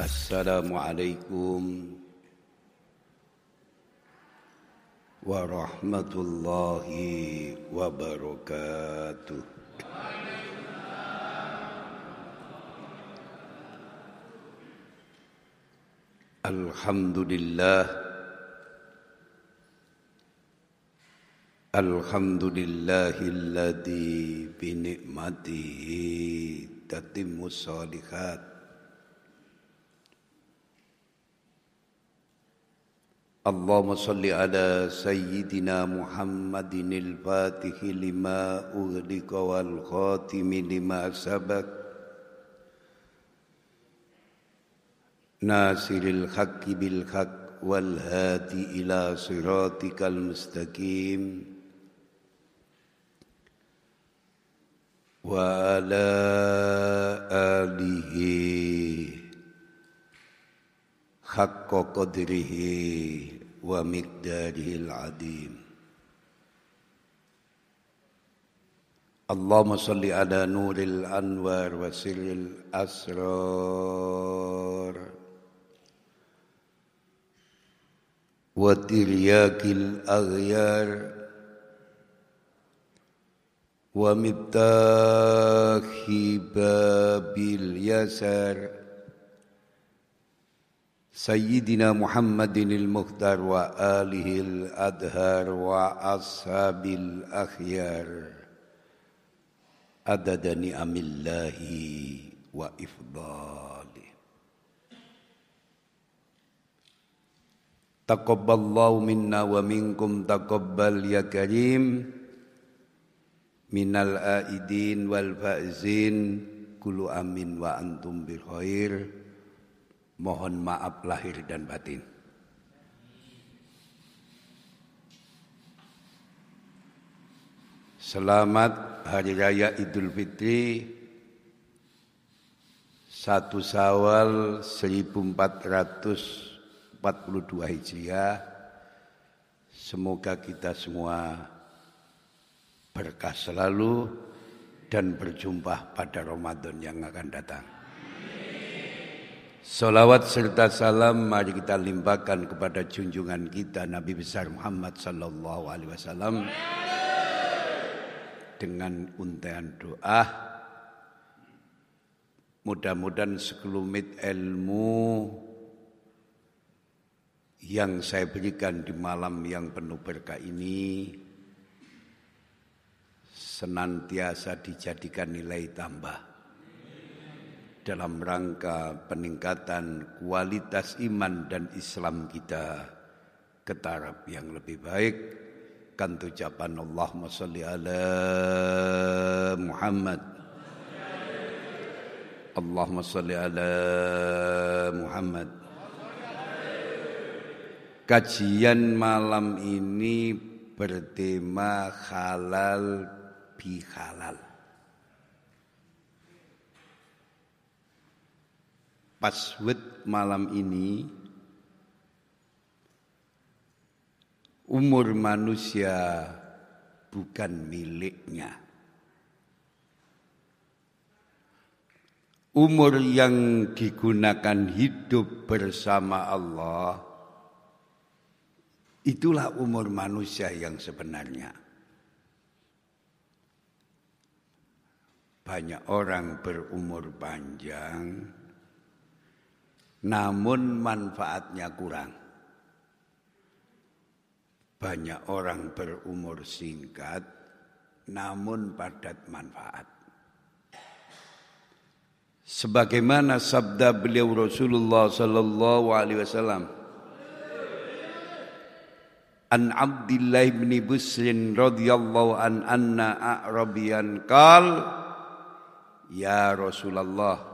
Assalamualaikum warahmatullahi wabarakatuh. Alhamdulillah Alhamdulillahilladzi bi ni'matihi tatimmu shalihat اللهم صل على سيدنا محمد الفاتح لما أغلق والخاتم لما سبق ناصر الحق بالحق والهادي إلى صراطك المستقيم وعلى آله حق قدره ومقداره العظيم. اللهم صل على نور الأنوار وسر الأسرار. وترياك الأغيار. ومفتاح باب اليسار. سيدنا محمد المختار وآله الأدهار وأصحاب الأخيار. عدد نعم الله وإفضاله. تقبل الله منا ومنكم تقبل يا كريم. من الآئدين والفائزين كل أمين وأنتم بخير. Mohon maaf lahir dan batin. Selamat Hari Raya Idul Fitri satu Sawal 1442 Hijriah. Semoga kita semua berkah selalu dan berjumpa pada Ramadan yang akan datang. Salawat serta salam mari kita limpahkan kepada junjungan kita Nabi besar Muhammad sallallahu alaihi wasallam. Dengan untaian doa mudah-mudahan sekelumit ilmu yang saya berikan di malam yang penuh berkah ini senantiasa dijadikan nilai tambah dalam rangka peningkatan kualitas iman dan Islam kita ke taraf yang lebih baik. Kan ucapan Allahumma salli ala Muhammad. Allahumma salli ala Muhammad. Kajian malam ini bertema halal bihalal password malam ini umur manusia bukan miliknya. Umur yang digunakan hidup bersama Allah itulah umur manusia yang sebenarnya. Banyak orang berumur panjang namun manfaatnya kurang. Banyak orang berumur singkat, namun padat manfaat. Sebagaimana sabda beliau Rasulullah sallallahu alaihi wasallam An Abdullah bin Busrin radhiyallahu an anna a'rabiyan qal Ya Rasulullah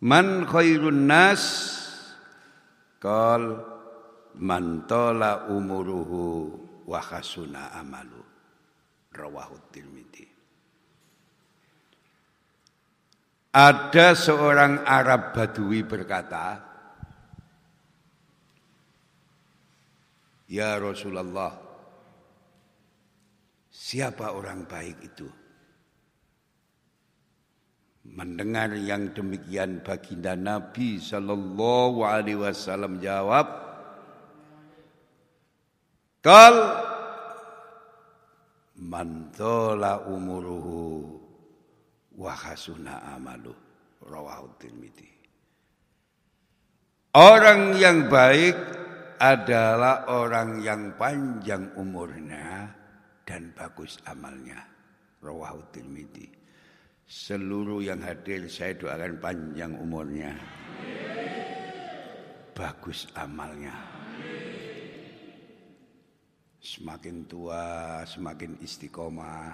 Man khairun nas? Qal man tola umuruhu wa khasuna amalu. Rawahu Tirmidzi. Ada seorang Arab Badui berkata Ya Rasulullah Siapa orang baik itu? Mendengar yang demikian baginda Nabi sallallahu alaihi wasallam jawab, "Kal mantola umuruhu wa hasuna amalu." Rawahu Tirmidzi. Orang yang baik adalah orang yang panjang umurnya dan bagus amalnya. Rawahu Tirmidzi. Seluruh yang hadir saya doakan panjang umurnya. Bagus amalnya. Semakin tua semakin istiqomah.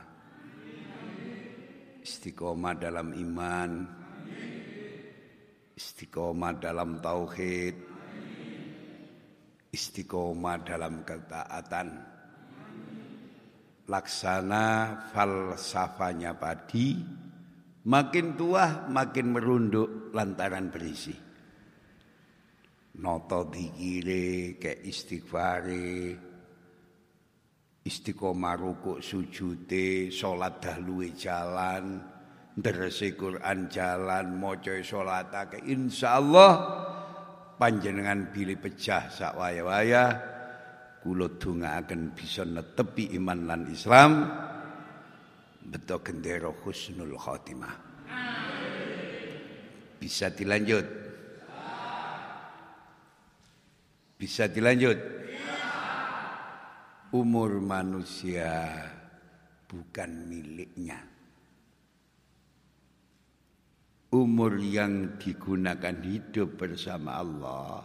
Istiqomah dalam iman. Istiqomah dalam tauhid. Istiqomah dalam ketaatan. Laksana falsafanya padi Makin tua makin merunduk lantaran berisi. Noto dikire ke istighfare istiqomah rukuk sujute salat dahluwe jalan nderese Quran jalan maca salatake insyaallah panjenengan bilih pecah sak waya-waya kula dongaaken bisa netepi iman lan Islam betul gendera husnul khotimah. Bisa dilanjut? Bisa dilanjut? Umur manusia bukan miliknya. Umur yang digunakan hidup bersama Allah,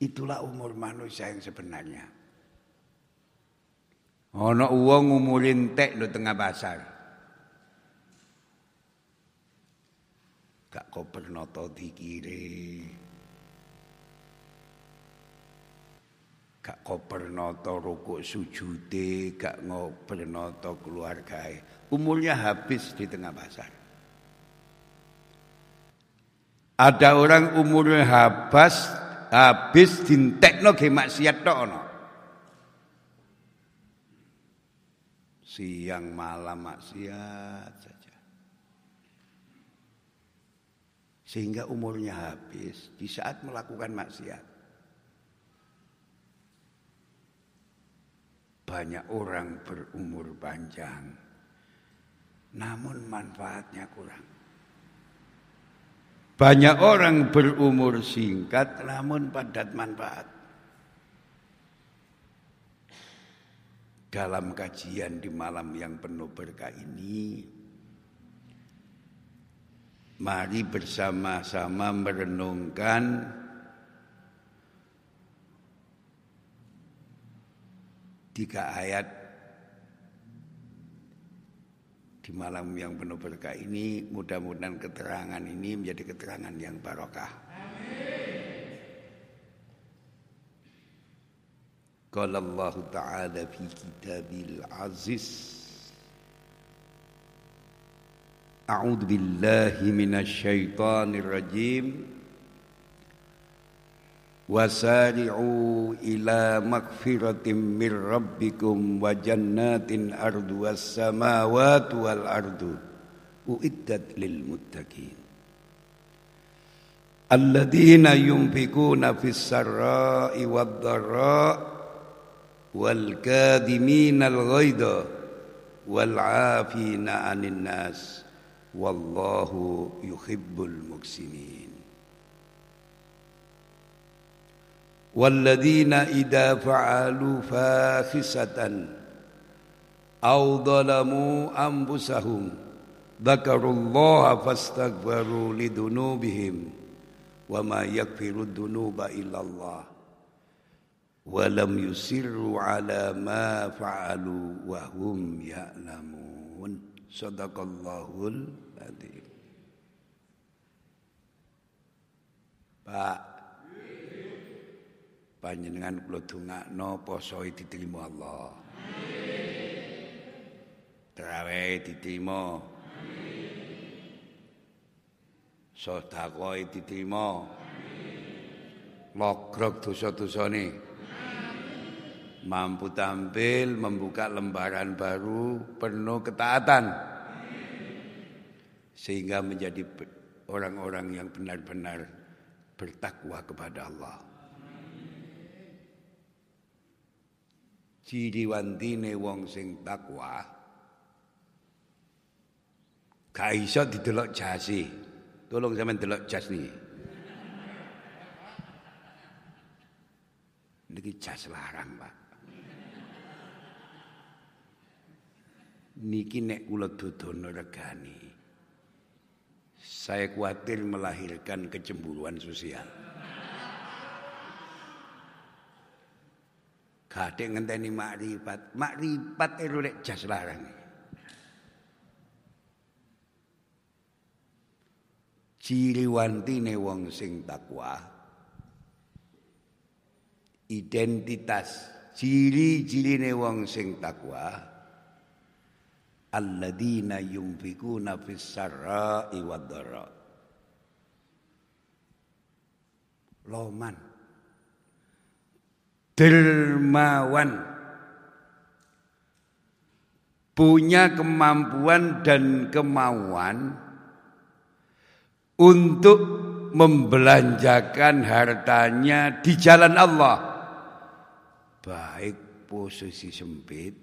itulah umur manusia yang sebenarnya. Ana wong umure entek lho tengah pasar. Gak koper noto dikire. Gak koper noto rukuk sujude, gak ngoper noto keluargae. Umurnya habis di tengah pasar. Ada orang umurnya habis habis dintekno ge maksiat tok ana. Siang malam maksiat saja. Sehingga umurnya habis di saat melakukan maksiat. Banyak orang berumur panjang, namun manfaatnya kurang. Banyak orang berumur singkat, namun padat manfaat. Dalam kajian di malam yang penuh berkah ini mari bersama-sama merenungkan tiga ayat di malam yang penuh berkah ini mudah-mudahan keterangan ini menjadi keterangan yang barokah. قال الله تعالى في كتابه العزيز أعوذ بالله من الشيطان الرجيم وسارعوا إلى مغفرة من ربكم وجنات أرضها السماوات والأرض أعدت للمتقين. الذين ينفقون في السراء والضراء والكاذمين الغيظ والعافين عن الناس والله يحب المحسنين. والذين إذا فعلوا فاحشة أو ظلموا أنفسهم ذكروا الله فاستغفروا لذنوبهم وما يغفر الذنوب إلا الله. Walam yusirru ala ma fa'alu wa hum ya'lamun. Sadaqallahul adzim Pak. Panjenengan kula dongakno poso diterima Allah. Terawih diterima. Sedekah diterima. Logrok dosa-dosane mampu tampil membuka lembaran baru penuh ketaatan sehingga menjadi orang-orang yang benar-benar bertakwa kepada Allah. Ciri wantine wong sing takwa gak iso didelok jasi. Tolong sampean delok jas niki. Niki jas larang, Pak. Niki nek kula dodono regani. Saya khawatir melahirkan kecemburuan sosial. Kadek ngenteni makrifat, makrifat itu nek jas larang. ciri wantine wong sing takwa identitas ciri-cirine wong sing takwa alladzina yunfikuna fis sarra'i wad-dharra loman. Dermawan. Punya kemampuan dan kemauan untuk membelanjakan hartanya di jalan Allah. Baik posisi sempit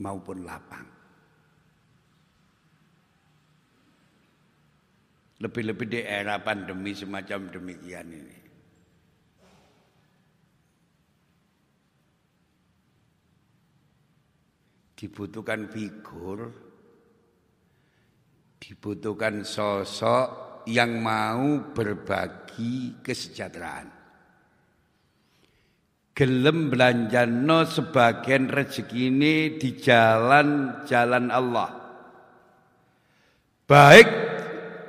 maupun lapang lebih-lebih di era pandemi semacam demikian ini dibutuhkan figur dibutuhkan sosok yang mau berbagi kesejahteraan. Gelem belanjano sebagian rezeki ini di jalan-jalan Allah. Baik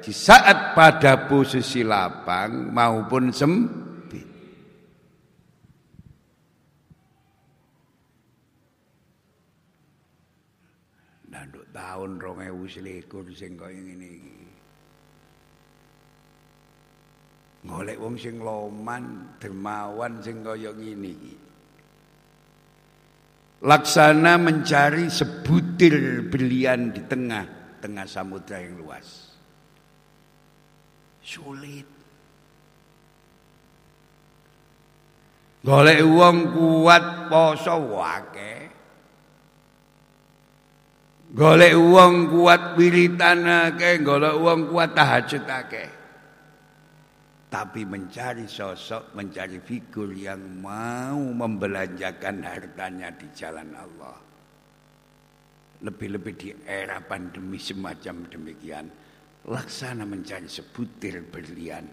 di saat pada posisi lapang maupun sempit. Nanduk tahun 2021 sing koyo ngene iki. Golek wong sing loman, dermawan sing kaya ngene iki. Laksana mencari sebutir berlian di tengah-tengah samudra yang luas. Sulit. Golek wong kuat poso wake. Golek wong kuat wiritan akeh, golek wong kuat tahajud akeh tapi mencari sosok, mencari figur yang mau membelanjakan hartanya di jalan Allah. Lebih-lebih di era pandemi semacam demikian, laksana mencari sebutir berlian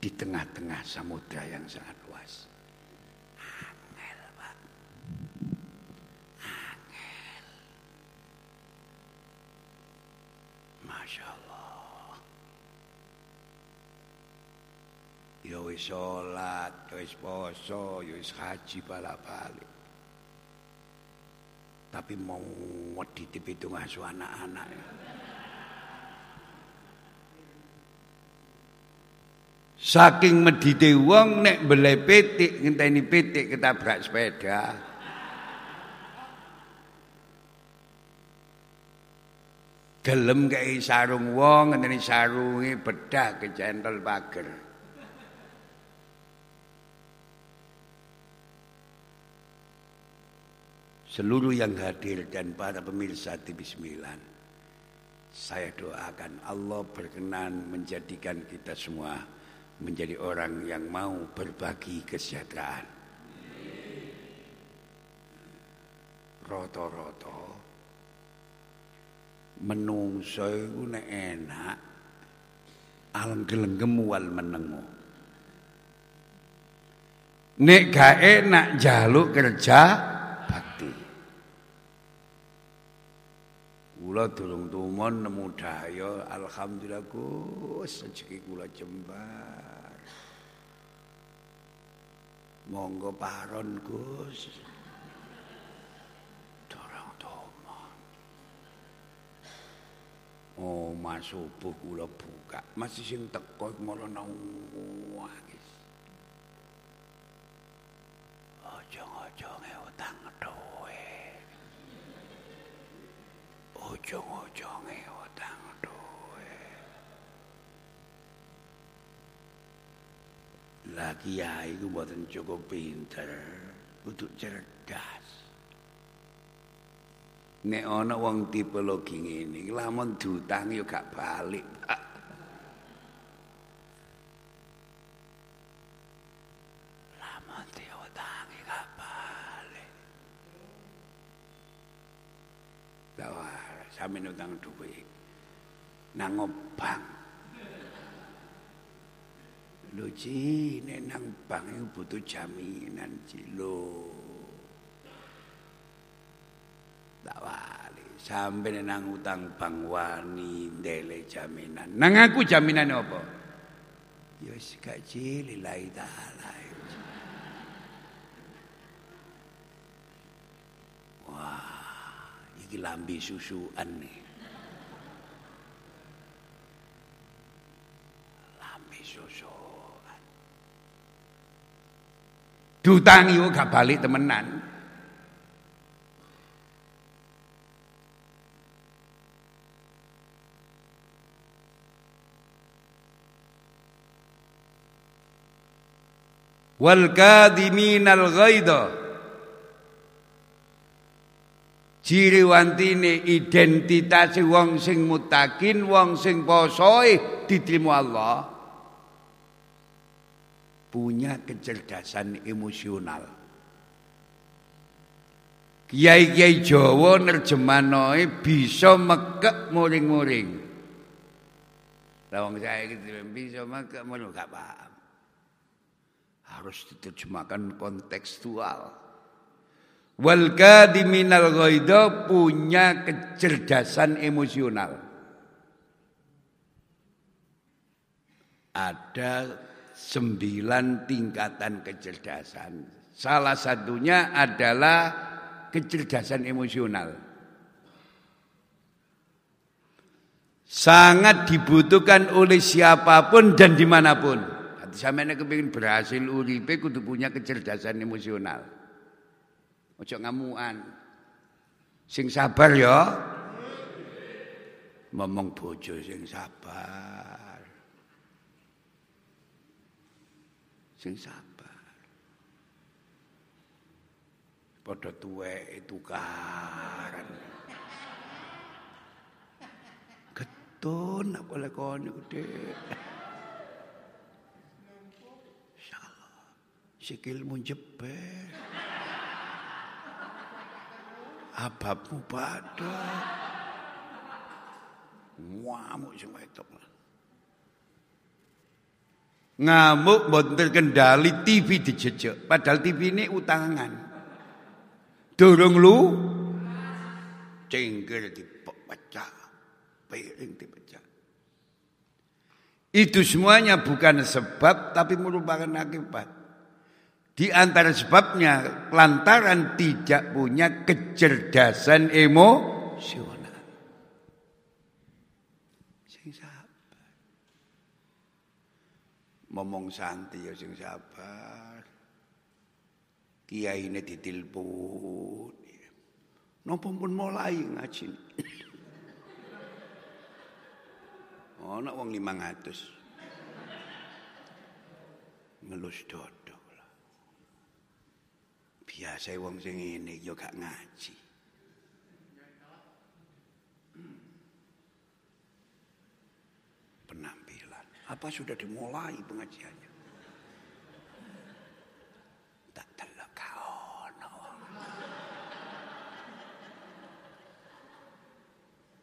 di tengah-tengah samudra yang sangat luas. Angel, Pak. Angel. Masya Allah. ya wis salat, ya wis poso, ya wis haji balik-balik. Tapi mau wedi dipitung asu anak-anak. Saking medite wong nek bele pitik ngenteni pitik ketabrak sepeda. Gelem kei sarung wong ngenteni sarunge bedah kecentol pager. seluruh yang hadir dan para pemirsa TV 9. Saya doakan Allah berkenan menjadikan kita semua menjadi orang yang mau berbagi kesejahteraan. Roto-roto menungso iku nek enak alam gelenggem wal menengu. Nek gak enak jaluk kerja Kula durung tumon nemu daya alhamdulillah Gus rezeki kula jembar. Monggo paron Gus. Durung tumon. Oh, mas subuh kula buka. Masih sing teko malah nang wangis. Aja-aja utang duwe. ujung-ujungnya utang duit. Lagi ya, itu buatan cukup pinter, untuk cerdas. Nek ana wong tipe logi ngene, lamun dutang yo ya gak balik, Pak. Sami utang duit. Nang bank. Lho Ci, nek nang bank iku butuh jaminan Ci lho. Tak wali, sampai nang utang bank wani ndele jaminan. Nang aku jaminan apa? Ya wis gak Ci lillahi taala. Iki lambi susuan nih. Lambi susuan. Dutangi kok gak balik temenan. Wal kadhiminal ghaidha Ciri wantine identitas wong sing mutakin, wong sing posoe diterima Allah. Punya kecerdasan emosional. Kiai-kiai Jawa nerjemanoe bisa mekek muring-muring. Lah wong saya gitu bisa mekek muring gak paham. Harus diterjemahkan kontekstual. Wal kadiminal ghaidha punya kecerdasan emosional. Ada sembilan tingkatan kecerdasan. Salah satunya adalah kecerdasan emosional. Sangat dibutuhkan oleh siapa pun dan di mana pun. Hati sampeyan berhasil uripe kudu punya kecerdasan emosional. Ojo ngamuan. Sing sabar ya. Ngomong bojo sing sabar. Sing sabar. Padha tuwek tukaran. Getun apa lekone gede. Insyaallah. Sikilmu jebet. Ababmu pada ngamuk sing wedok. Ngamuk mboten terkendali TV dijejek. Padahal TV ini utangan. Dorong lu. Cengkel dipecah piring dipecah. Itu semuanya bukan sebab tapi merupakan akibat di antara sebabnya lantaran tidak punya kecerdasan emosional. Sing sabar. Ngomong santai ya sing sabar. Kiai ini ditelepon. Napa pun mulai ngaji. Oh, nak wong 500. Ngelus dodok. Biasa wong sing ngene ya gak ngaji. Penampilan. Apa sudah dimulai pengajiannya? Tak telok kaono.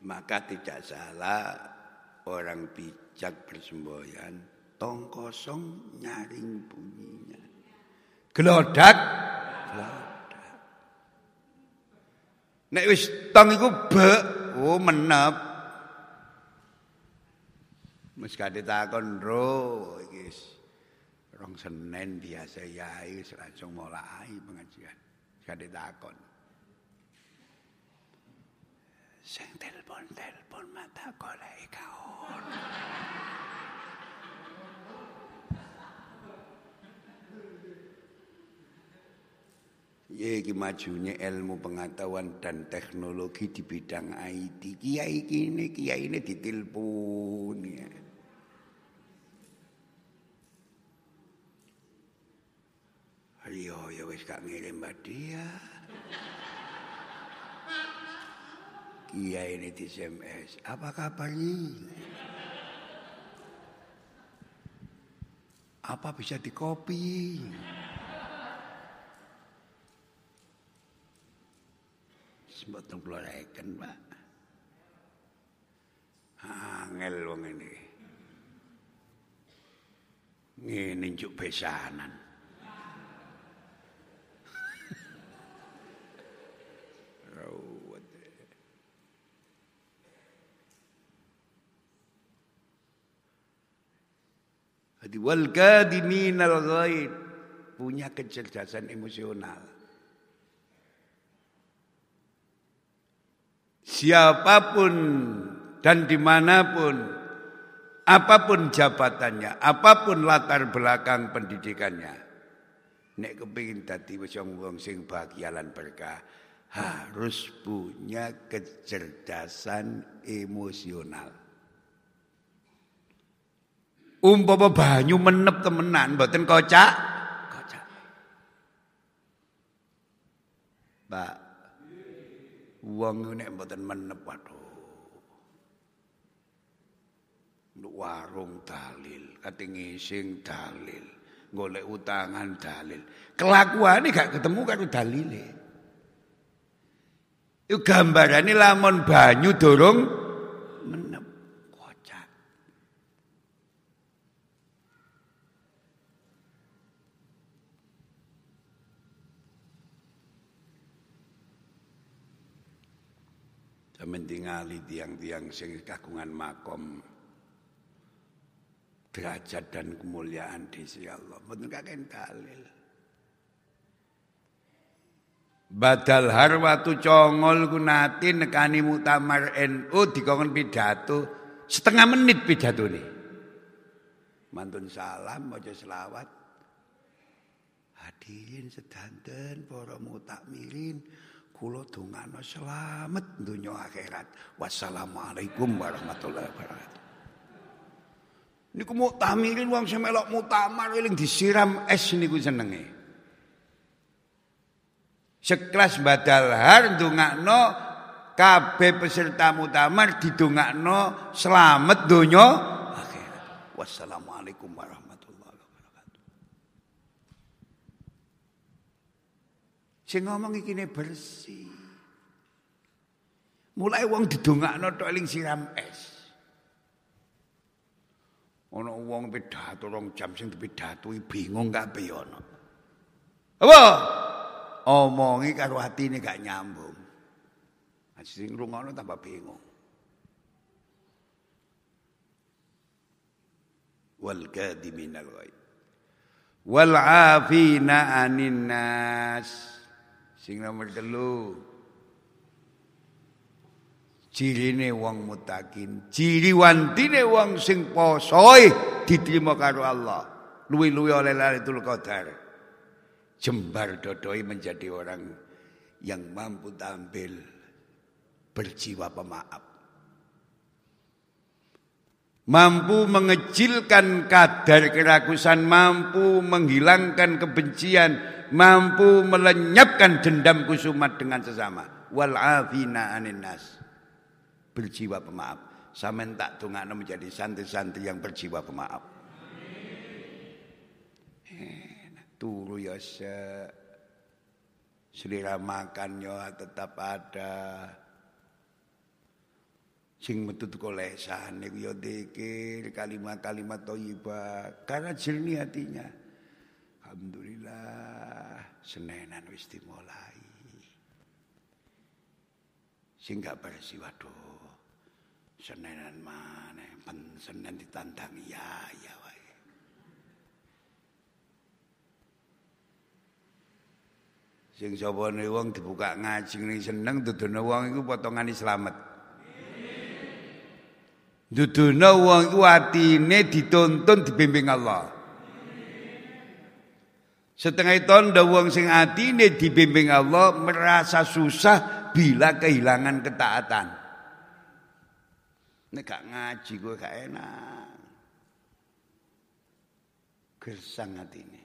Maka tidak salah orang bijak bersemboyan tong kosong nyaring bunyinya. Gelodak Nek wis tong iku bek, oh menep. Wis kate takon ro iki rong Senin biasa yai langsung mulai pengajian. Kate takon. Sing telepon-telepon mata golek kaon. Iki majunya ilmu pengetahuan dan teknologi di bidang IT. Kiai ini, kiai ini ditelepon ya. Iya, ya wis gak ngirim Dia. Kiai ini di SMS. Apa kabarnya? Apa bisa dikopi? Semboten kula reken, Pak. Angel wong ini. Ngene njuk besanan. Jadi wal kadiminal ghaid punya kecerdasan emosional. Siapa pun dan di mana pun, apa pun jabatannya, apa pun latar belakang pendidikannya, nek kepingin tadi wong wong sing bahagia lan berkah, harus punya kecerdasan emosional. Umpama banyu menep temenan mboten kocak. Kocak. Pak. Wong nek mboten menep waduh. Nduk warung dalil, kate ngising dalil, golek utangan dalil. Kelakuane gak ketemu karo dalile. Itu gambarane lamun banyu dorong mentingali tiang-tiang sing kagungan makom derajat dan kemuliaan di sisi Allah. Mboten kakek dalil. Badal harwatu congol kunati nekani mutamar NU dikongkon pidato setengah menit pidato nih. Mantun salam maca selawat. Hadirin sedanten para mutakmirin Kula dongano selamat dunia akhirat. Wassalamualaikum warahmatullahi wabarakatuh. Niku muktamirin wong sing melok muktamar eling disiram es niku senenge. Sekelas badal har ndongakno kabeh peserta muktamar didongakno selamat donya akhirat. Wassalamualaikum warahmatullahi Sing ngomong iki bersih. Mulai wong didongakno tok eling siram es. Ana wong pidato rong jam sing dipidatui bingung kabeh ana. Apa? Omongi karo atine gak nyambung. Sing ngrungokno tambah bingung. Wal kadiminal ghaib. Wal afina anin nas. Sing nomor telu. Cirine wong mutakin, ciri wantine wong sing posoe diterima karo Allah. Luwi-luwi oleh Lailatul Qadar. Jembar dodoi menjadi orang yang mampu tampil berjiwa pemaaf. Mampu mengecilkan kadar kerakusan, mampu menghilangkan kebencian, mampu melenyapkan dendam kusumat dengan sesama. Wal afina anin nas. Berjiwa pemaaf. Sampeyan tak dongakno menjadi santri-santri yang berjiwa pemaaf. turu ya se selera makannya tetap ada. Sing metu teko lesan niku ya dikir kalimat-kalimat thayyibah karena jernih hatinya. Alhamdulillah senenan wis dimulai. Sing gak bersih waduh. Senenan mana pen senen ditantang ya ya wae. Sing sapane wong dibuka ngaji ning seneng dudono wong iku potongane slamet. Dudono wong iku atine dituntun dibimbing Allah. Setengah tondo wong sing atine dibimbing Allah merasa susah bila kehilangan ketaatan. Nek gak ngaji gue gak enak. Gersang atine.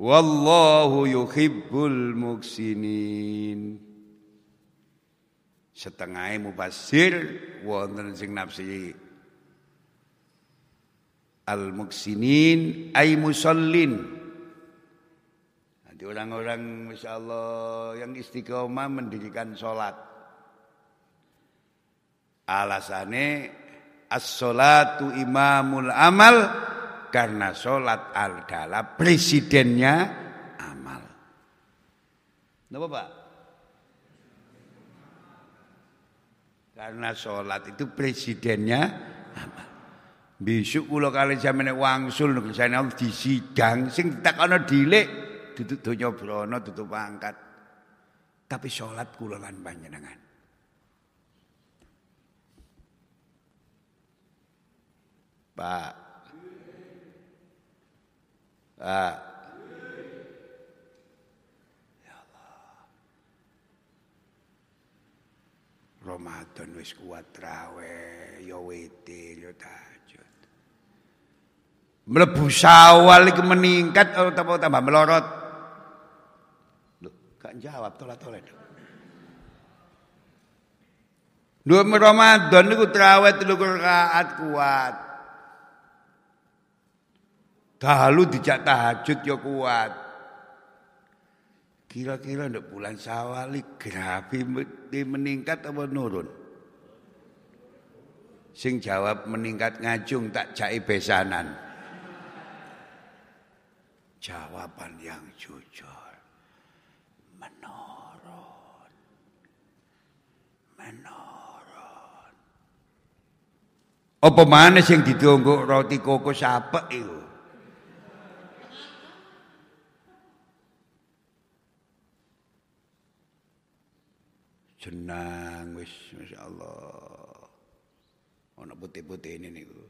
Wallahu yuhibbul muksinin. Setengah mubasir wonten sing nafsi al muksinin ay musallin. Nanti orang-orang Masya yang istiqomah mendirikan sholat. Alasannya as-sholatu imamul amal karena sholat adalah presidennya amal. Kenapa Pak? Karena sholat itu presidennya amal. Besok kula kali sampeyan wangsul nek Allah di sidang sing ditakono dilek duduk donya brana tutup pangkat. Tapi sholat kula lan panjenengan. Pak. Pak. Ramadan wis kuat trawe, ya witir, ya tahajud. Mlebu Syawal iki meningkat atau tambah melorot? Loh, gak jawab tolat-tolat. Dua Ramadan niku traweh telu rakaat kuat. Dalu dijak tahajud ya kuat. Kira-kira ndak bulan Syawal grafi meningkat apa nurun? Sing jawab meningkat ngajung tak jai besanan. Jawaban yang jujur. Menurun. Menurun. Apa mana sing ditunggu roti koko sapek itu? Jenang wis masyaallah. Ana putih-putih ini niku.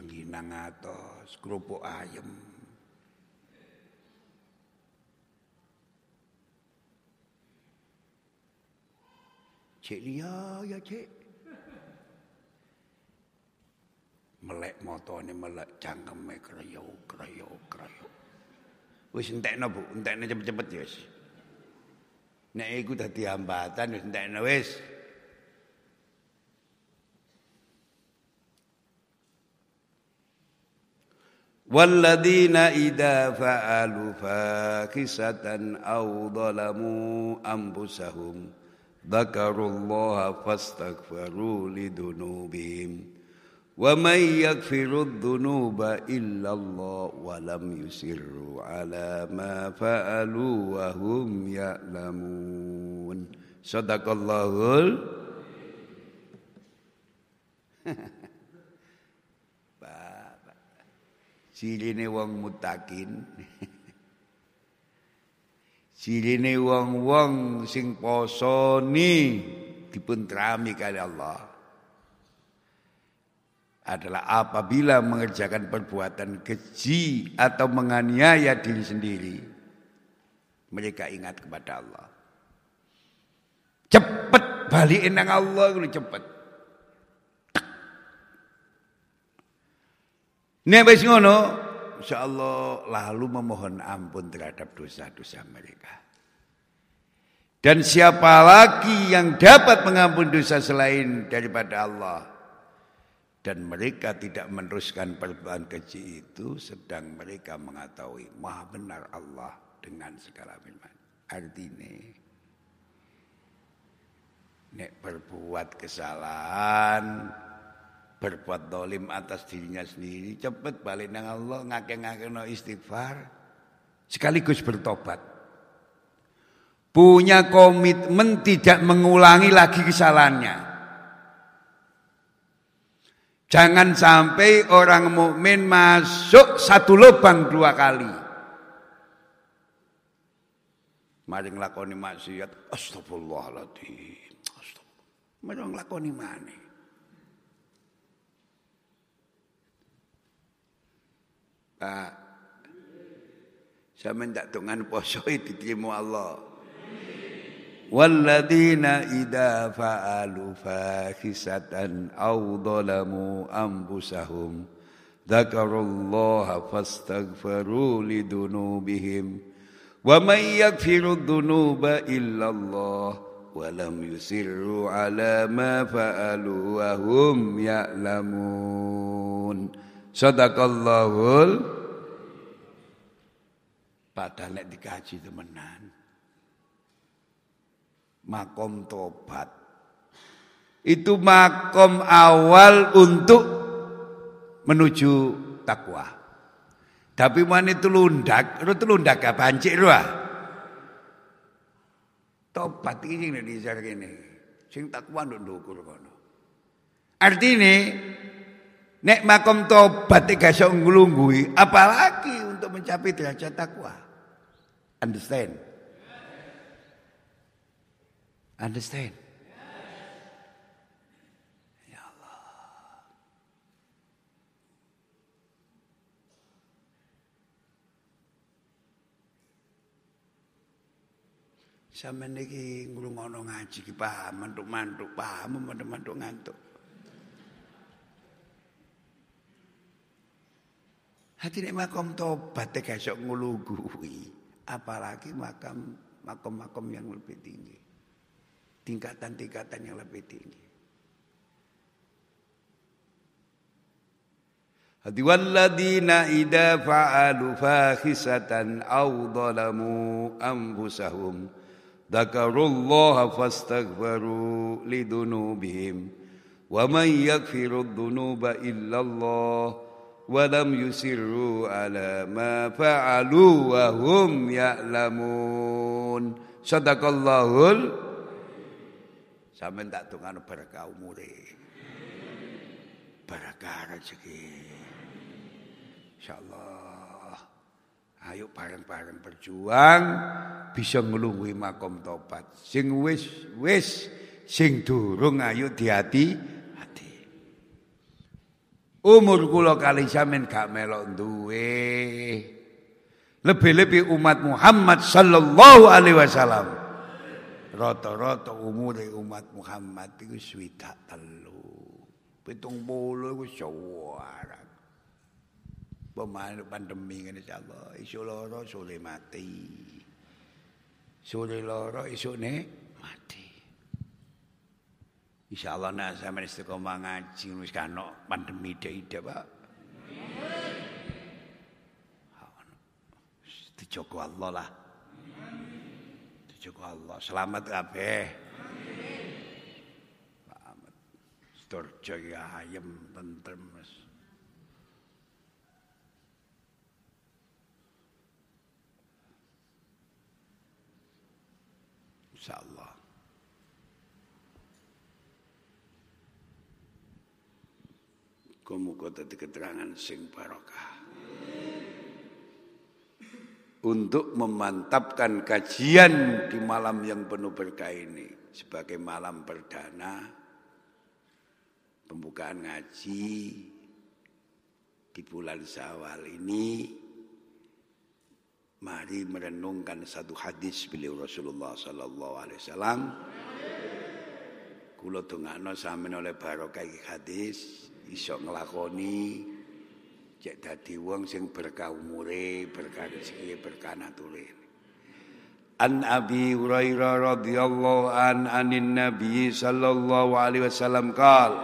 Rengginang atos, kerupuk ayam. Cik Lia ya cik. Melek motone melek cangkeme kreyo kreyo kreyo. Wis entekno Bu, entekno cepet-cepet ya wis. Nek iku dadi hambatan wis entekno wis. والذين إذا فعلوا فاكسة أو ظلموا أنفسهم ذكروا الله فاستغفروا لذنوبهم. ومن يغفر الذنوب إلا الله ولم يسروا على ما فعلوا وهم يعلمون. صدق الله Cirine wong mutakin. Cirine wong-wong sing posoni dipun trami kali Allah. Adalah apabila mengerjakan perbuatan keji atau menganiaya diri sendiri mereka ingat kepada Allah. Cepet balikin nang Allah itu cepet Nek wis ngono insyaallah lalu memohon ampun terhadap dosa-dosa mereka dan siapa lagi yang dapat mengampun dosa selain daripada Allah dan mereka tidak meneruskan perbuatan keji itu sedang mereka mengetahui maha benar Allah dengan segala firman. Artinya nek berbuat kesalahan berbuat dolim atas dirinya sendiri cepat balik nang Allah ngake-ngake no istighfar sekaligus bertobat punya komitmen tidak mengulangi lagi kesalahannya Jangan sampai orang mukmin masuk satu lubang dua kali. Mari nglakoni maksiat, astagfirullahaladzim. Astagfirullah. Mari nglakoni mana? Pak, saya minta dengan poso diterima Allah. والذين إذا فعلوا فاحشة أو ظلموا أنفسهم dzakarullaha fastaghfiru lidunubihim wa may yaghfiru dzunuba illallah wa lam yusirru ala ma fa'alu wa hum ya'lamun sadaqallahul padahal nek dikaji temenan makom tobat itu makom awal untuk menuju takwa. Tapi mana itu lundak, itu lundak gak bancik ruah. Tobat ini yang dijar ini. Sing takwa nduk ndukur. Artinya nek makom tobat gak iso nglunggui, apalagi untuk mencapai derajat takwa. Understand? Understand? Sampeyan niki ngrungokno ngaji ki paham mantuk-mantuk, paham mantuk-mantuk ngantuk. Hati nek makom tobat teh esok ngelugui. Apalagi makam makom-makom yang lebih tinggi. Tingkatan-tingkatan yang lebih tinggi. Hati walladina idza fa'alu fahisatan aw dhalamu anfusahum dzakarullaha fastaghfaru lidunubihim wa man yaghfiru dhunuba illallah walam yusirru ala ma fa'alu wa hum ya'lamun. Sadaqallahul Sampeyan tak dongano berkah umure. Berkah rezeki. Insyaallah. Ayo bareng-bareng berjuang bisa ngelungguhi makom tobat. Sing wis wis sing durung ayo diati Umur kula kali sampean gak melok duwe. Lebih-lebih umat Muhammad sallallahu alaihi wasallam. Rata-rata umure umat Muhammad iku swidak telu. Pitung puluh iku sawaran. Pemain pandemi ngene insyaallah iso lara sore mati. Sore loro isukne mati. Insyaallah nek sampeyan istiqomah ngaji wis kano pandemi ide Pak. Dijogo Allah lah. Dijogo Allah. Selamat kabeh. Selamat. Sedorjo ya ayem tentrem. insyaallah Muga dadi keterangan sing barokah. Untuk memantapkan kajian di malam yang penuh berkah ini sebagai malam perdana pembukaan ngaji di bulan Syawal ini Mari merenungkan satu hadis beliau Rasulullah sallallahu alaihi wasallam. Kula dongakno sampeyan oleh barokah hadis iso nglakoni cek dadi wong sing berkah umure, berkah rezeki, berkah nature. An Abi Hurairah radhiyallahu an anin Nabi sallallahu alaihi wasallam qal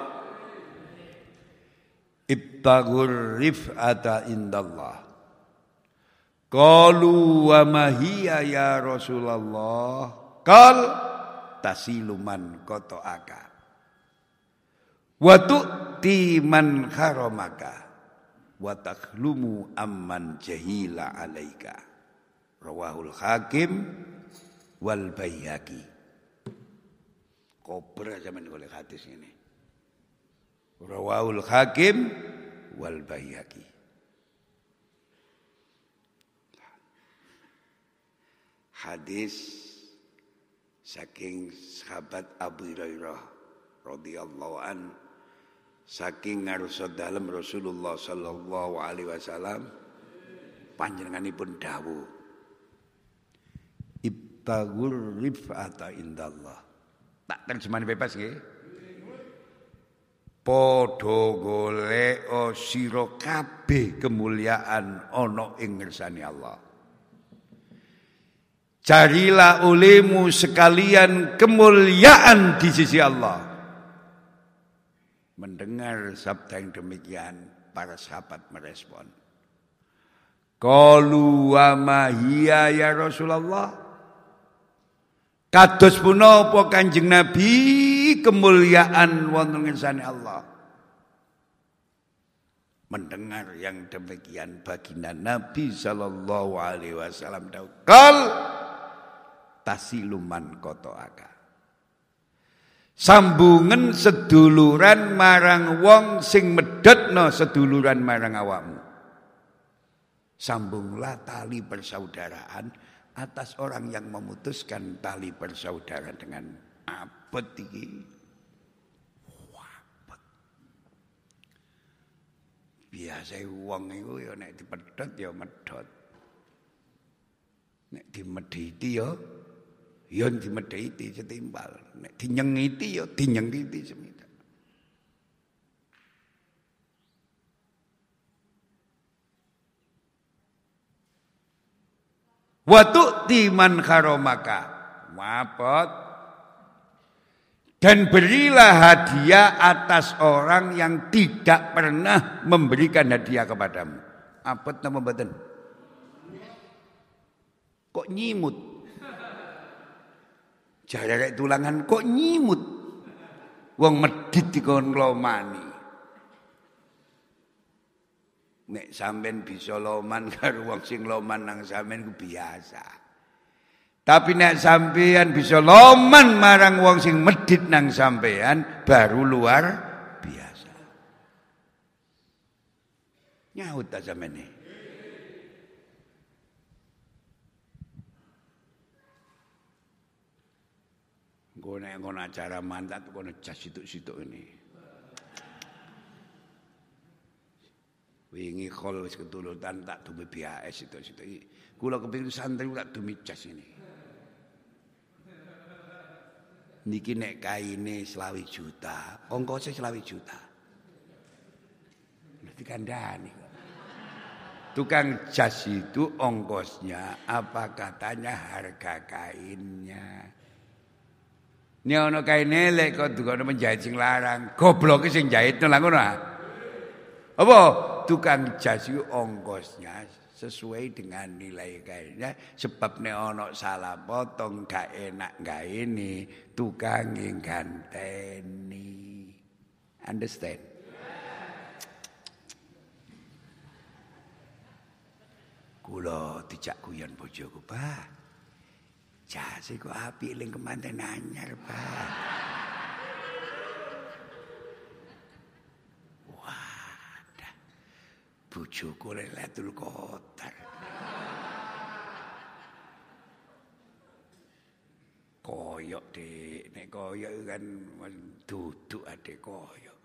Ibtagur rif'ata indallah Qalu wa mahiya ya Rasulullah. Qal tasiluman aka. Wa tu'ti man haramaka. Wa takhlumu amman jahila alaika. Rawahul Hakim wal Baihaqi. Kobra zaman oleh hadis ini. Rawahul Hakim wal Baihaqi. hadis saking sahabat Abu Hurairah radhiyallahu an saking ngarsa dalam Rasulullah sallallahu alaihi wasallam panjenenganipun dawuh ibtagur rifata indallah. Tak terjemahan bebas nggih. Padha golek sira kabeh kemuliaan ana ing ngersane Allah. Carilah olehmu sekalian kemuliaan di sisi Allah. Mendengar sabda yang demikian, para sahabat merespon. Qalu wa hiya ya Rasulullah. Kados punapa Kanjeng Nabi kemuliaan wonten ngersane Allah. Mendengar yang demikian baginda Nabi sallallahu alaihi wasallam Kal tasiluman kotoaka. Sambungan seduluran marang wong sing medetno seduluran marang awakmu. Sambunglah tali persaudaraan atas orang yang memutuskan tali persaudaraan dengan abet iki. Biasa wong iku ya nek dipedhot ya medhot. Nek dimedhiti ya ya dimedhiti setimbal nek dinyengiti ya dinyengiti semita Watu timan karomaka mapot dan berilah hadiah atas orang yang tidak pernah memberikan hadiah kepadamu. Apa nama badan? Kok nyimut? Jarek tulangan kok nyimut. Wong medit dikon lomani. Nek sampean bisa loman karo wong sing loman nang sampean ku biasa. Tapi nek sampean bisa loman marang wong sing medit nang sampean baru luar biasa. Nyaut ta sampean Gue nek ngono acara mandat kono cas situ-situ ini. Wingi kol wis ketulutan tak duwe BAS situ-situ. Kula kepengin santri tak dumi cas ini. Niki nek kaine selawi juta, ongkosnya selawi juta. Nanti kandani. Tukang jas itu ongkosnya apa katanya harga kainnya. Nek ana kaine lek kok dukono menjahit sing larang, gobloke sing jahitno lha ngono ah. Apa tukang jas ongkosnya sesuai dengan nilai kainnya sebab nek ana salah potong gak enak gak ini tukang ganteni. Understand? Kula dijak guyon bojoku, Pak. Jase kok api ling kemanten anyar, Pak. Wadah. Bojoku Lailatul Qadar. Koyok dek, nek koyok kan duduk adek koyok.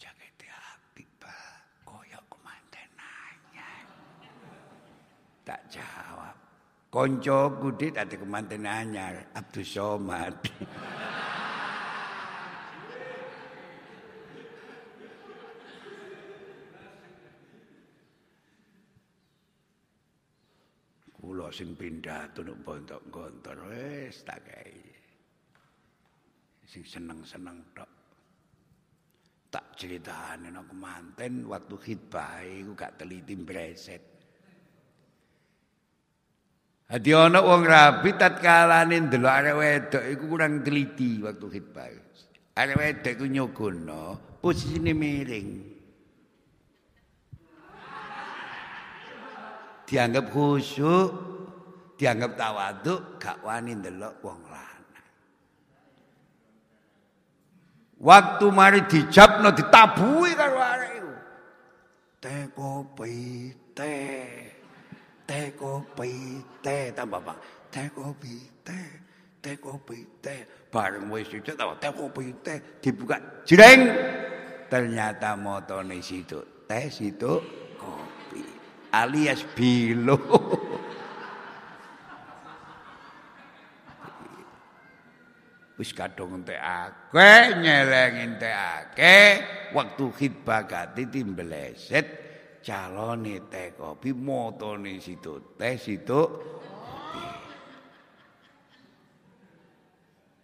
Jakete api, Pak. Koyok kemanten anyar. Tak jawab. Konco kudit ada kemanten anyar Abdul Somad. Kula sing pindah tunuk bontok gontor wis tak. Sing seneng-seneng tok. Tak ceritane nang kemanten waktu khidbah iku gak teliti breset. Hadi ana wong rabi tatkalane ndelok arek wedok iku kurang teliti waktu khitbah. Arek wedok iku nyogono posisine miring. Dianggap khusyuk, dianggap tawaduk, gak wani ndelok wong lanang. Waktu mari dijabno ditabuhi karo arek iku. Teh kopi, teh teh kopi teh tambah bang teh kopi teh teh kopi teh bareng wis itu tahu teh kopi teh dibuka jreng ternyata motone situ teh situ kopi alias bilo wis kadung entek akeh nyeleng entek akeh waktu khidbah gati timbeleset calone teh kopi motone situ teh situ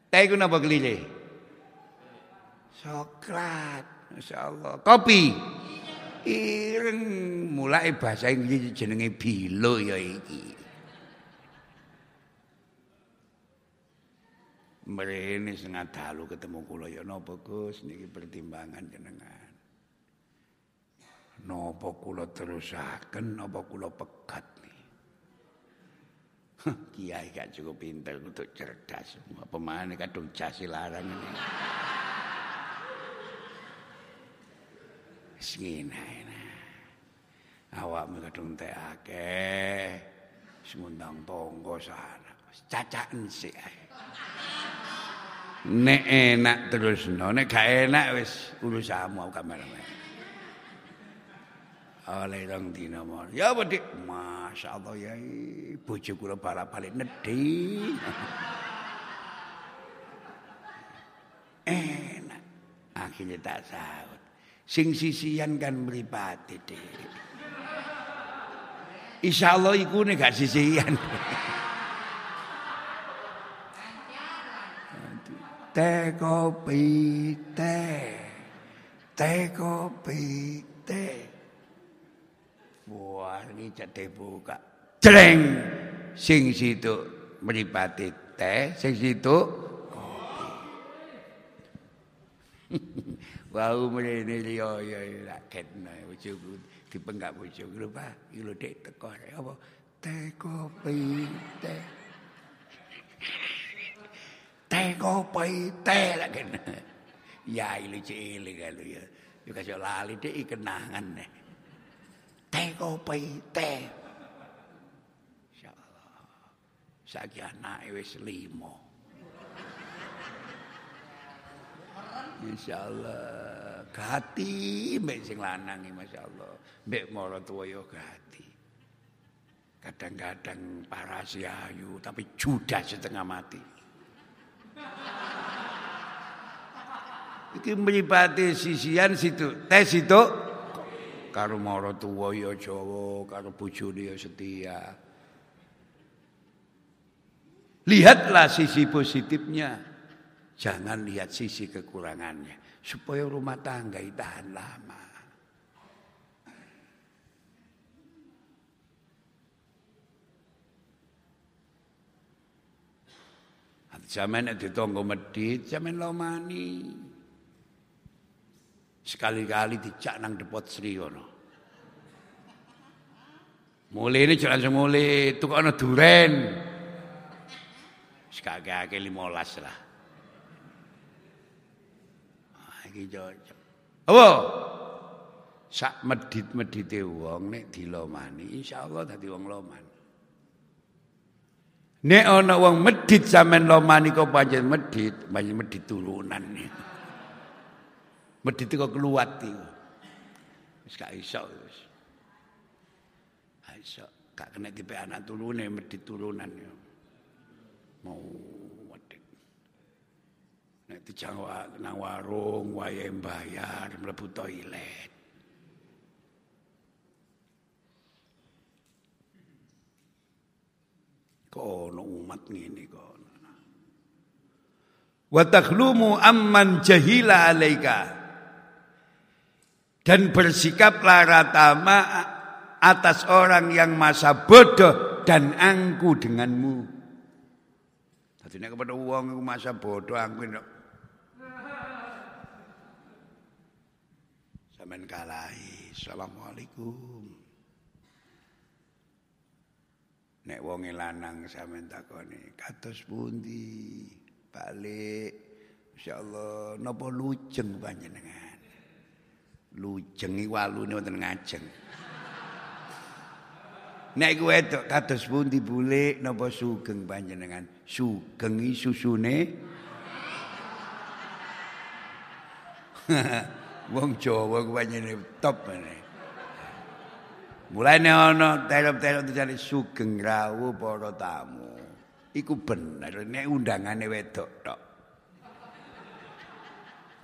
teh ku napa kelile? Coklat masyaallah. Kopi? Ireng mulai bahasa Inggris jenenge bilo ya iki. Mrene setengah dalu ketemu kula ya napa Gus? Niki pertimbangan jenengan. Napa kula terusaken napa kula pegat. Kiai gak cukup pinter untuk cerdas. Apa mana kadung jasi larang ini. Singina Awakmu kadung teh akeh. Sengundang tonggo sana. Cacaken sik ae. Nek enak terus no, nek gak enak wis urusanmu kameramen. Oleh rong dina mon. Ya apa Dik? Masyaallah ya bojo kula balik nedhi. enak. Akhirnya tak saut. Sing sisian kan mripate, Dik. Insyaallah iku nek gak sisian. teh kopi teh teh kopi teh wah ini jadi buka jreng sing situ meripati teh sing situ kopi wau mrene liya ya raketna bojoku dipenggak bojoku lho Pak iki lho Dik teko apa teh kopi teh teh kopi teh lagi. Ya ilu cilik kalau ya. Yo kasih lali deh kenangan nih. Teh. Insyaallah. Saiki anake wis 5. Insyaallah gati mbek sing lanang masyaallah. Mbek mara tuwa yo gati. Kadang-kadang paras ayu tapi judas setengah mati. Iki mripate sisian situ, tes situ karo mara tuwa ya Jawa, karo bojone ya setia. Lihatlah sisi positifnya. Jangan lihat sisi kekurangannya supaya rumah tangga tahan lama. Zaman di tonggo medit, zaman lomani. Sekali-kali dicak nang depot Sri. Mulai ini jalan semule, tuh kono duren. Sekagak limolas lah. Iki cocok. Apa? Sak medit-medite wong nek dilomani insyaallah dadi wong loman. Nek ana wong medit sampean lomani kok pancen medit, pancen medit turunan. Medit kok keluat iki. Wis gak iso wis. Iso gak kena tipe anak turune medit turunan yo. Mau medit. Nek dijawa nang warung wae bayar mlebu toilet. kono umat ngene kono wa takhlumu amman jahila alaika dan bersikaplah ratama atas orang yang masa bodoh dan angku denganmu. Nek kepada wong masa bodoh angku nek Sampeyan kalahi. Assalamualaikum. Nek wonge lanang sampean takoni, kados pundi? Balik. Insyaallah napa lujeng panjenengan? Lujeng iki walune wonten ngajeng. Nek iku wedok kados pundi bulik napa sugeng panjenengan? Sugeng iki susune Wong Jawa ku panjenengan top meneh. Mulane ana telop-telop dicari sugeng rawuh para tamu. Iku bener nek undangane wedok tok.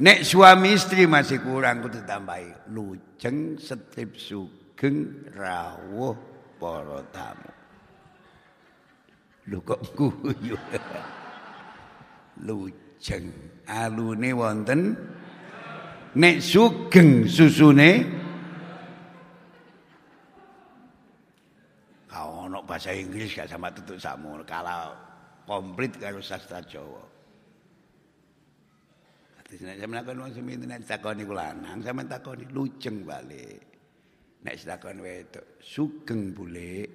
Nek suami istri masih kurang kudu tambahi lujeng setip sugeng rawuh para tamu. Lho kok guyu. lujeng. Alune wonten? Nek sugeng susune? Kau ono bahasa Inggris gak sama tutuk samu. Kalau komplit karo sastra Jawa Sampeyan takon wong semene nek takoni kula lanang, sampeyan takoni luceng balik. Nek takon wedok, sugeng bule.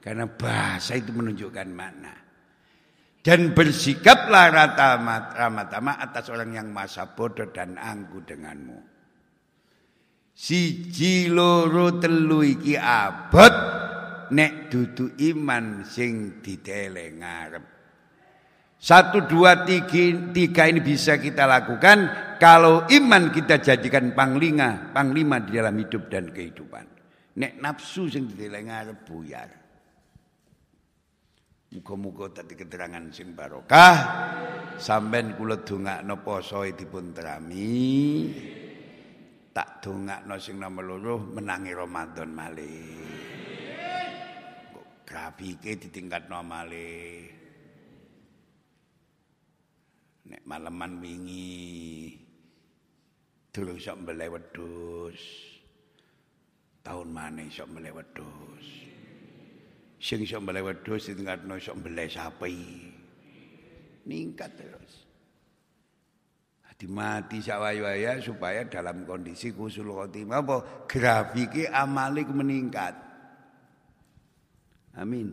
Karena bahasa itu menunjukkan makna. Dan bersikaplah ramah-tamah atas orang yang masa bodoh dan anggu denganmu. Si loro telu iki abot nek dudu iman sing ditele ngarep. Satu, dua, tiga, tiga ini bisa kita lakukan kalau iman kita jadikan panglima, panglima di dalam hidup dan kehidupan. Nek nafsu sing diteleng arep buyar. Muga-muga tadi keterangan sing barokah sampean kula dongakno poso dipun terami. Tak dongakno sing nomor loro menangi Ramadan malih. Grafike ditingkatno malih. Nek maleman wingi durung sok mbeleh wedhus. Tahun maneh sok mbeleh wedhus. Sing sok mbeleh wedhus ditingkatno sok mbeleh sapi. Ningkat terus. Hati mati sawaya supaya dalam kondisi kusul khotimah apa grafike amalik meningkat. Amin.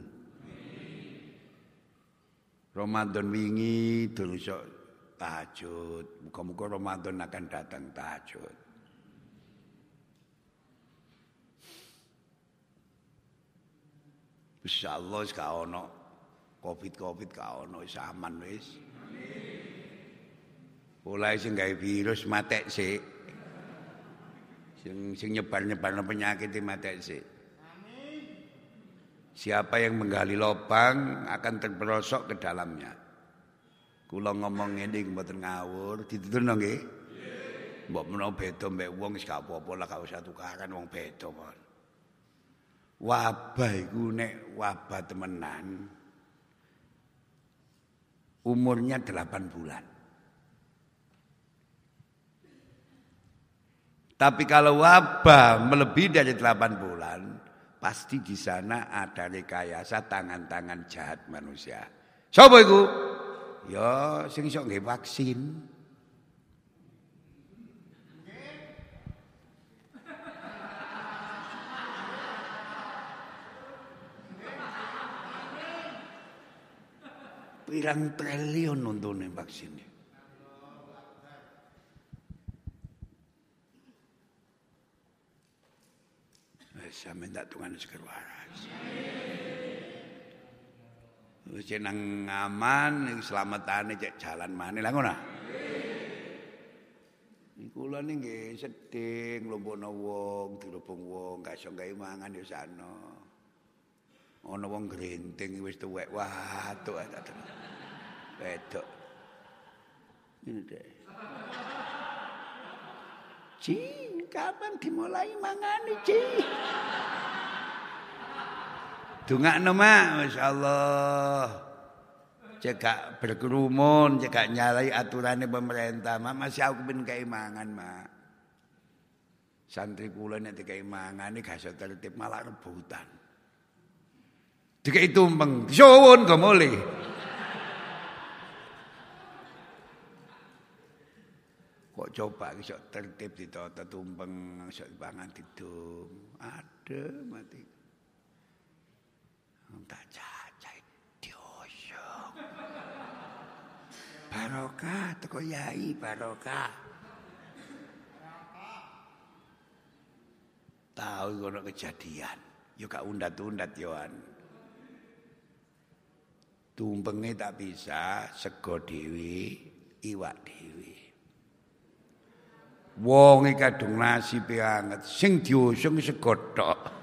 Ramadan wingi durung tahajud. Muka-muka Ramadan akan datang tahajud. Insyaallah wis ka ono Covid-covid ka ono wis aman wis. Mulai sing gawe virus matek sik. Sing sing nyebar-nyebar penyakit matek sik. Siapa yang menggali lubang akan terperosok ke dalamnya. Kula ngomong ngene mboten ngawur, dituturno nggih. Mbok menawa beda mbek wong wis gak apa-apa lah gak usah tukaran wong beda kon. Wabah iku nek wabah temenan umurnya 8 bulan. Tapi kalau wabah melebihi dari 8 bulan, pasti di sana ada rekayasa tangan-tangan jahat manusia. Sopo iku? Ya sing iso nggih vaksin. Pirang triliun untune vaksin. Wis sampeyan tak tungan seger waras. Wis nang aman slametane cek jalan maneh lah ngono. Kula nggih sedih nglumpuhno wong, dirubung wong, gak iso gawe mangan ya sano. Ana wong grenting wis tuwek watuk wedok. Ini deh. Ci, kapan dimulai mangan Ci? Dungakno mak, masyaallah. Cekak berkerumun, cekak nyalai aturannya pemerintah. Mak masih aku pun keimangan, mak. Santri kula nek dikai mangan iki gak tertib malah rebutan. Dikai tumpeng, suwun kok mulih. Kok coba iso tertib ditata tumpeng, iso pangan didum. Ada mati. Engga cacai diosok. Barokah, teko yai barokah. Tahu kono kejadian. Yo gak undat-undat yoan. Tumpengnya tak bisa, sego dewi, iwak dewi. Wonge kadung nasi pianget sing diusung segotok.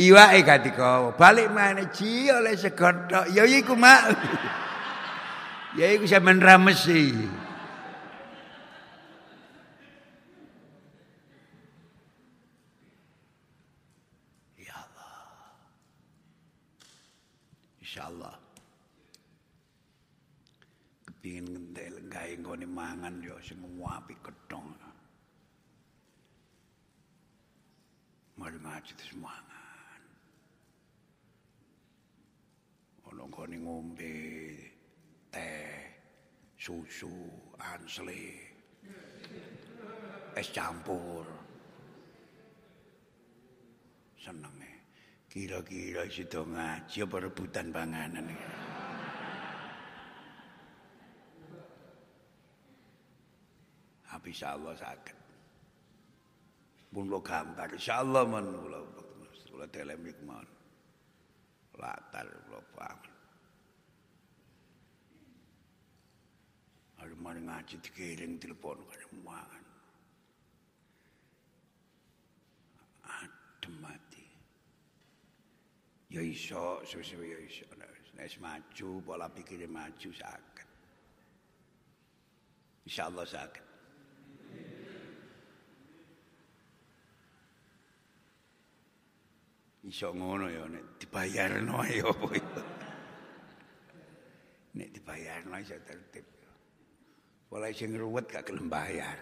Iwake katiko balik mana ji oleh segodok. Ya iku mak. Ya iku sampean ramesi. Ya Allah. Insyaallah. Kepingin ngentel gawe nggone mangan yo sing apik ketong. Mari ngaji mangan. Nggone ngombe teh, susu, ansli, es campur. Seneng e. Kira-kira sido ngaji apa rebutan panganan. Habis Allah sakit. Pun lo gambar, insyaallah man kula kula telemik man. Latar bangun. Hari mari ngaji dikiring telepon kaya mangan. Adem mati. Ya iso, sesuai ya iso. Nek maju, pola pikirnya maju sakit. Insyaallah sakit. Iso ngono ya nek dibayarno ya apa itu. Nek dibayarno iso tertib. Mulai sing ruwet gak gelem bayar.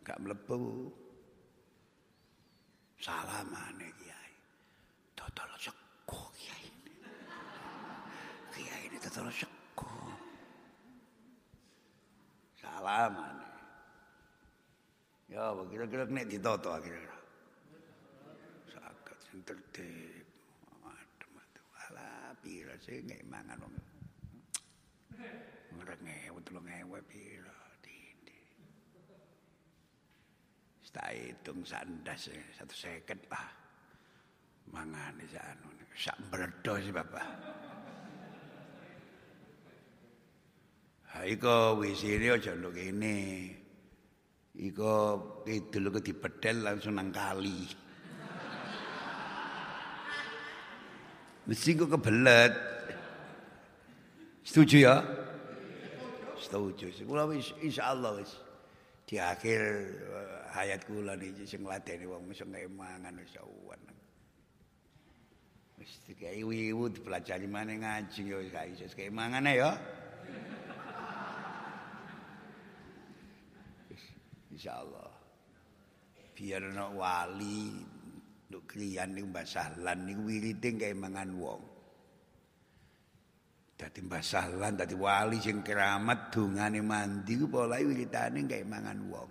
Gak mlebu. Salamane kiai. Dodol sego kiai. Kiai ini dodol sego. Salamane. Ya, kira-kira nek ditoto akhirnya. Tertib. Adem. Alah, pira sih nggak mangan wong. Ngerek ngewe, tulung ngewe pira. Dindi. Tak hitung sandas ya, satu seket lah. Mangan di sana. Sak berdo sih bapak. Iko wisire aja nduk kene. Iko kidul ke dipedel langsung nang kali. Mesti kok kebelet. Setuju ya? Setuju. Kula wis insyaallah wis di akhir eh, hayat kula niki sing ngladeni wong iso mangan wis awan. Wis dikai wiwu dipelajari maneh ngaji ya gak iso kayak mangan ya. Insyaallah. Biar ana wali nduk kriyan niku Mbah Sahlan niku wirite kayak mangan wong. Dadi Mbah Sahlan dadi wali sing keramat dongane mandi ku polahe wiritane kayak mangan wong.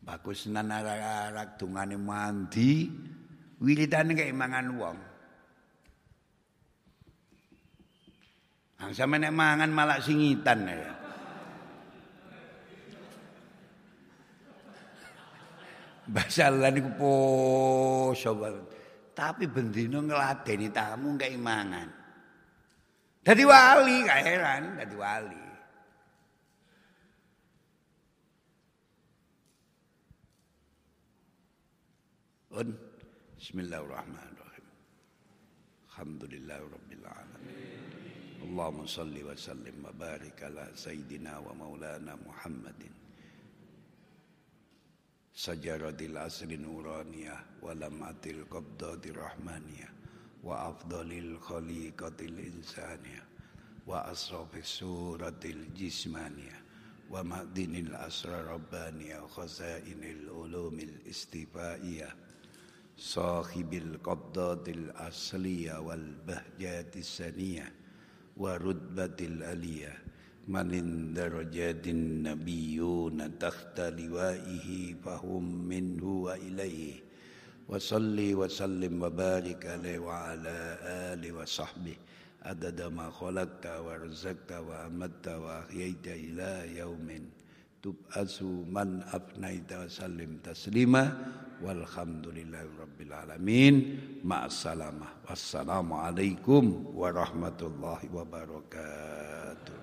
Bagus nan arak-arak dongane mandi wiritane kayak mangan wong. Ang sampe nek mangan malah singitan ya. Basalan iku poso. Tapi bendino ngladeni tamu kayak mangan. Dadi wali, gak heran, dadi wali. Un Bismillahirrahmanirrahim. Alhamdulillah rabbil alamin. Allahumma salli wa sallim wa barik ala sayyidina wa maulana Muhammadin. Sajaradil asri nuraniyah wa lamatil qabdatir rahmaniyah wa afdalil khaliqatil insaniyah wa asrafis suratil jismaniyah wa ma'dinil asrar rabbaniyah khazainil ulumil istifaiyah sahibil qabdatil asliyah wal bahjatis saniyah wa rutbatil aliyah من درجات النبيون تحت لوائه فهم منه وإليه وصلي وسلم وبارك عليه وعلى آله وصحبه عدد ما خلقت ورزقت وأمت وأحييت إلى يوم تبأس من أفنيت وسلم تسليما والحمد لله رب العالمين مع السلامة والسلام عليكم ورحمة الله وبركاته